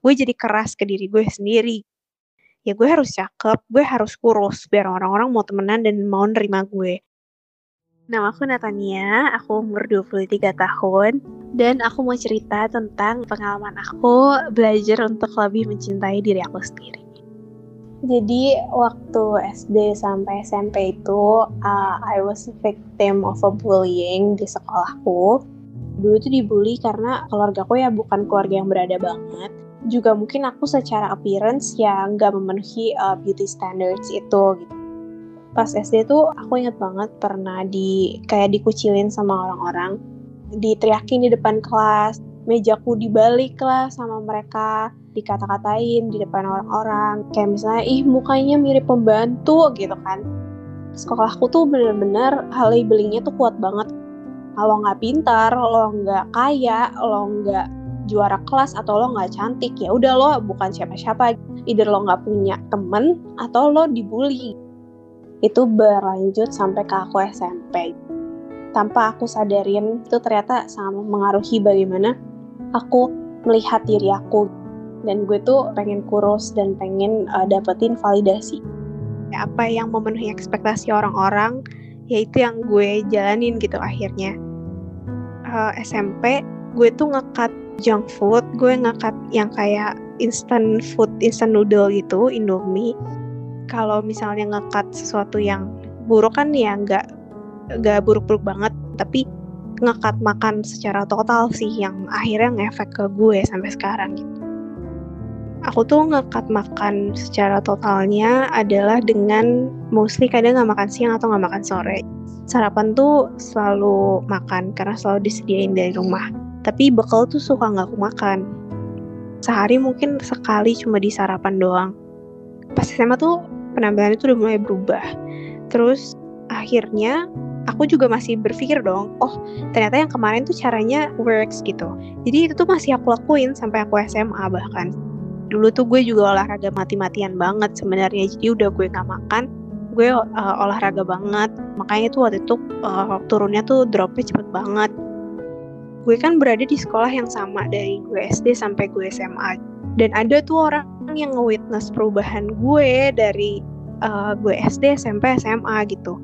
gue jadi keras ke diri gue sendiri ya gue harus cakep gue harus kurus biar orang-orang mau temenan dan mau nerima gue Nama aku Natania, aku umur 23 tahun dan aku mau cerita tentang pengalaman aku belajar untuk lebih mencintai diri aku sendiri. Jadi waktu SD sampai SMP itu uh, I was a victim of a bullying di sekolahku. Dulu tuh dibully karena keluarga aku ya bukan keluarga yang berada banget. Juga mungkin aku secara appearance ya nggak memenuhi uh, beauty standards itu gitu. Pas SD tuh aku inget banget pernah di kayak dikucilin sama orang-orang diteriakin di depan kelas mejaku dibalik lah sama mereka dikata-katain di depan orang-orang kayak misalnya ih mukanya mirip pembantu gitu kan. Sekolahku tuh bener-bener hal labelingnya tuh kuat banget. Kalau nggak pintar lo nggak kaya lo nggak juara kelas atau lo nggak cantik ya udah lo bukan siapa-siapa either lo nggak punya temen atau lo dibully itu berlanjut sampai ke aku SMP. Tanpa aku sadarin, itu ternyata sangat mengaruhi bagaimana aku melihat diri aku. Dan gue tuh pengen kurus dan pengen uh, dapetin validasi. Apa yang memenuhi ekspektasi orang-orang, yaitu yang gue jalanin gitu akhirnya. Uh, eh, SMP, gue tuh ngekat junk food, gue ngekat yang kayak instant food, instant noodle gitu, Indomie kalau misalnya ngekat sesuatu yang buruk kan ya nggak nggak buruk-buruk banget tapi ngekat makan secara total sih yang akhirnya ngefek ke gue sampai sekarang gitu. Aku tuh ngekat makan secara totalnya adalah dengan mostly kadang nggak makan siang atau nggak makan sore. Sarapan tuh selalu makan karena selalu disediain dari rumah. Tapi bekal tuh suka nggak aku makan. Sehari mungkin sekali cuma di sarapan doang. Pas SMA tuh penampilan itu udah mulai berubah. Terus akhirnya aku juga masih berpikir dong oh ternyata yang kemarin tuh caranya works gitu. Jadi itu tuh masih aku lakuin sampai aku SMA bahkan. Dulu tuh gue juga olahraga mati-matian banget sebenarnya jadi udah gue nggak makan gue uh, olahraga banget. Makanya tuh waktu itu uh, turunnya tuh dropnya cepet banget gue kan berada di sekolah yang sama dari gue SD sampai gue SMA dan ada tuh orang yang nge-witness perubahan gue dari uh, gue SD, SMP, SMA gitu.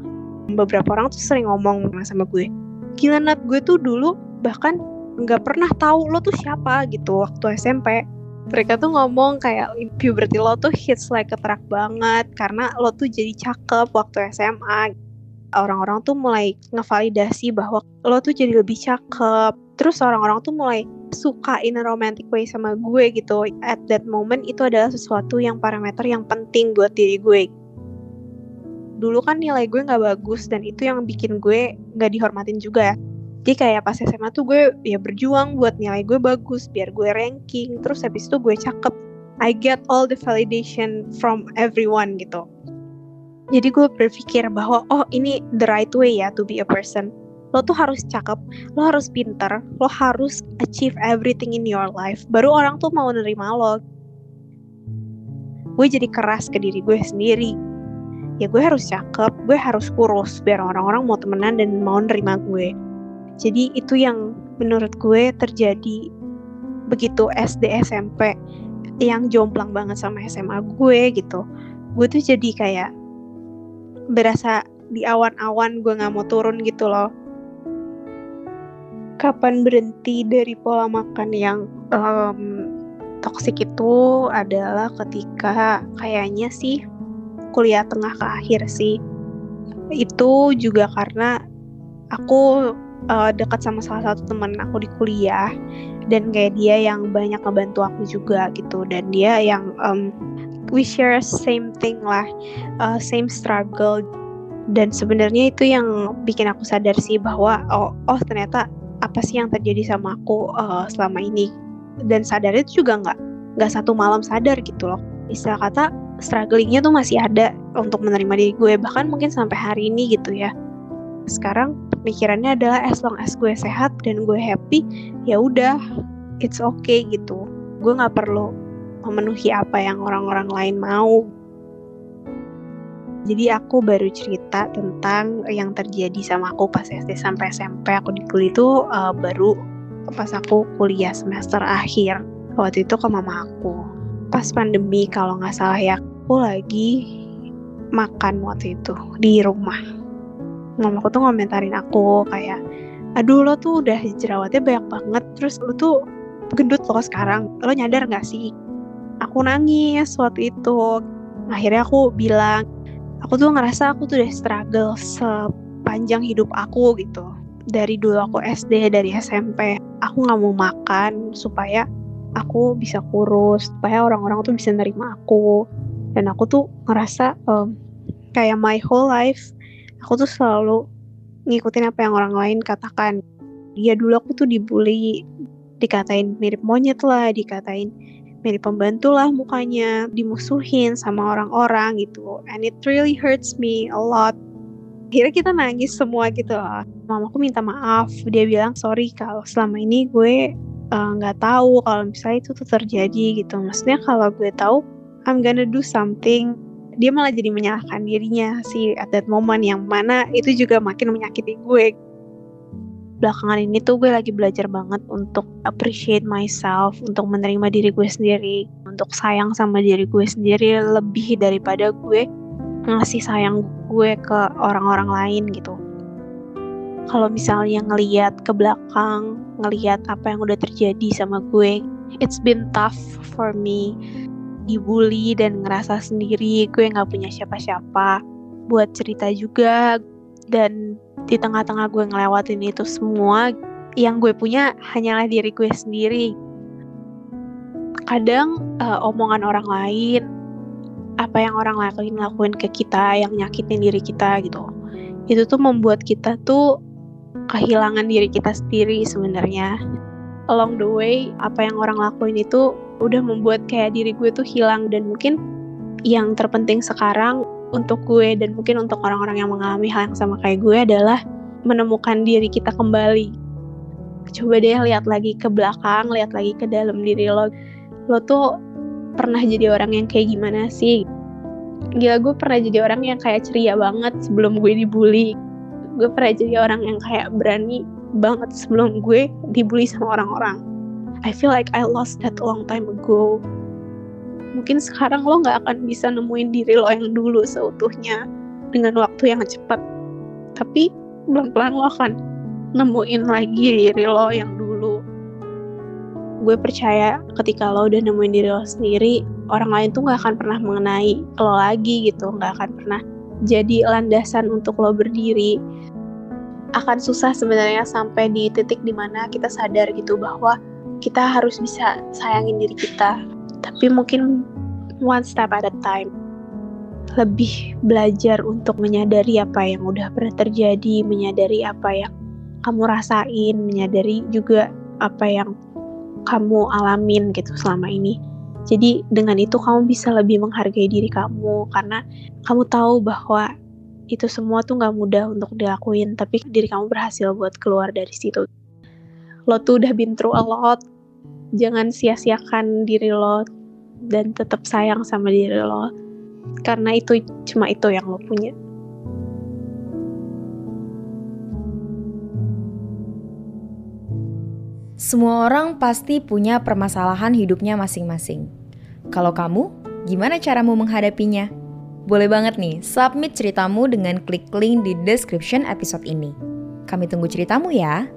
Beberapa orang tuh sering ngomong sama gue, gila Nat, gue tuh dulu bahkan nggak pernah tahu lo tuh siapa gitu waktu SMP. Mereka tuh ngomong kayak puberty lo tuh hits like a truck banget karena lo tuh jadi cakep waktu SMA. Orang-orang tuh mulai ngevalidasi bahwa lo tuh jadi lebih cakep. Terus orang-orang tuh mulai suka in a romantic way sama gue gitu. At that moment itu adalah sesuatu yang parameter yang penting buat diri gue. Dulu kan nilai gue nggak bagus dan itu yang bikin gue nggak dihormatin juga. Ya jadi kayak pas SMA tuh gue ya berjuang buat nilai gue bagus biar gue ranking. Terus habis itu gue cakep. I get all the validation from everyone gitu jadi gue berpikir bahwa oh ini the right way ya to be a person lo tuh harus cakep, lo harus pinter, lo harus achieve everything in your life. Baru orang tuh mau nerima lo. Gue jadi keras ke diri gue sendiri. Ya gue harus cakep, gue harus kurus biar orang-orang mau temenan dan mau nerima gue. Jadi itu yang menurut gue terjadi begitu SD SMP yang jomplang banget sama SMA gue gitu. Gue tuh jadi kayak berasa di awan-awan gue nggak mau turun gitu loh. Kapan berhenti dari pola makan yang um, toksik itu adalah ketika kayaknya sih kuliah tengah ke akhir sih. Itu juga karena aku uh, dekat sama salah satu teman aku di kuliah dan kayak dia yang banyak ngebantu aku juga gitu dan dia yang um, we share same thing lah uh, same struggle. Dan sebenarnya itu yang bikin aku sadar sih bahwa oh oh ternyata apa sih yang terjadi sama aku uh, selama ini. Dan sadar itu juga nggak nggak satu malam sadar gitu loh. Istilah kata strugglingnya tuh masih ada untuk menerima diri gue bahkan mungkin sampai hari ini gitu ya. Sekarang pikirannya adalah as long as gue sehat dan gue happy ya udah it's okay gitu. Gue nggak perlu memenuhi apa yang orang-orang lain mau. Jadi aku baru cerita tentang yang terjadi sama aku pas SD sampai SMP aku di kuliah itu uh, baru pas aku kuliah semester akhir. Waktu itu ke mama aku. Pas pandemi kalau nggak salah ya aku lagi makan waktu itu di rumah. Mama aku tuh ngomentarin aku kayak aduh lo tuh udah jerawatnya banyak banget. Terus lo tuh gendut loh sekarang. Lo nyadar nggak sih aku nangis waktu itu. Akhirnya aku bilang aku tuh ngerasa aku tuh udah struggle sepanjang hidup aku gitu. Dari dulu aku SD dari SMP aku nggak mau makan supaya aku bisa kurus supaya orang-orang tuh bisa nerima aku. Dan aku tuh ngerasa um, kayak my whole life aku tuh selalu ngikutin apa yang orang lain katakan. Dia dulu aku tuh dibully dikatain mirip monyet lah dikatain mirip pembantu lah mukanya dimusuhin sama orang-orang gitu. And it really hurts me a lot. Akhirnya kita nangis semua gitu. Loh mamaku minta maaf. Dia bilang sorry kalau selama ini gue Eh, nggak uh, tahu kalau misalnya itu tuh terjadi gitu. Maksudnya kalau gue tahu I'm gonna do something. Dia malah jadi menyalahkan dirinya sih at that moment yang mana itu juga makin menyakiti gue belakangan ini tuh gue lagi belajar banget untuk appreciate myself untuk menerima diri gue sendiri untuk sayang sama diri gue sendiri lebih daripada gue ngasih sayang gue ke orang-orang lain gitu kalau misalnya ngeliat ke belakang, ngeliat apa yang udah terjadi sama gue, it's been tough for me. Dibully dan ngerasa sendiri, gue nggak punya siapa-siapa. Buat cerita juga, dan di tengah-tengah gue ngelewatin itu semua, yang gue punya hanyalah diri gue sendiri. Kadang uh, omongan orang lain, apa yang orang lain lakuin ke kita, yang nyakitin diri kita gitu, itu tuh membuat kita tuh kehilangan diri kita sendiri sebenarnya along the way apa yang orang lakuin itu udah membuat kayak diri gue tuh hilang dan mungkin yang terpenting sekarang untuk gue dan mungkin untuk orang-orang yang mengalami hal yang sama kayak gue adalah menemukan diri kita kembali. Coba deh lihat lagi ke belakang lihat lagi ke dalam diri lo. Lo tuh pernah jadi orang yang kayak gimana sih? Gila gue pernah jadi orang yang kayak ceria banget sebelum gue dibully. Gue pernah jadi orang yang kayak berani banget sebelum gue dibully sama orang-orang. I feel like I lost that long time ago mungkin sekarang lo gak akan bisa nemuin diri lo yang dulu seutuhnya dengan waktu yang cepat. Tapi pelan-pelan lo akan nemuin lagi diri lo yang dulu. Gue percaya ketika lo udah nemuin diri lo sendiri orang lain tuh gak akan pernah mengenai lo lagi gitu. Gak akan pernah jadi landasan untuk lo berdiri. Akan susah sebenarnya sampai di titik di mana kita sadar gitu bahwa kita harus bisa sayangin diri kita tapi mungkin one step at a time. Lebih belajar untuk menyadari apa yang udah pernah terjadi menyadari apa yang kamu rasain menyadari juga apa yang kamu alamin gitu selama ini. Jadi dengan itu kamu bisa lebih menghargai diri kamu karena kamu tahu bahwa itu semua tuh gak mudah untuk dilakuin, tapi diri kamu berhasil buat keluar dari situ. Lo tuh udah been through a lot, jangan sia-siakan diri lo dan tetap sayang sama diri lo karena itu cuma itu yang lo punya. Semua orang pasti punya permasalahan hidupnya masing-masing. Kalau kamu, gimana caramu menghadapinya? Boleh banget nih, submit ceritamu dengan klik link di description episode ini. Kami tunggu ceritamu ya.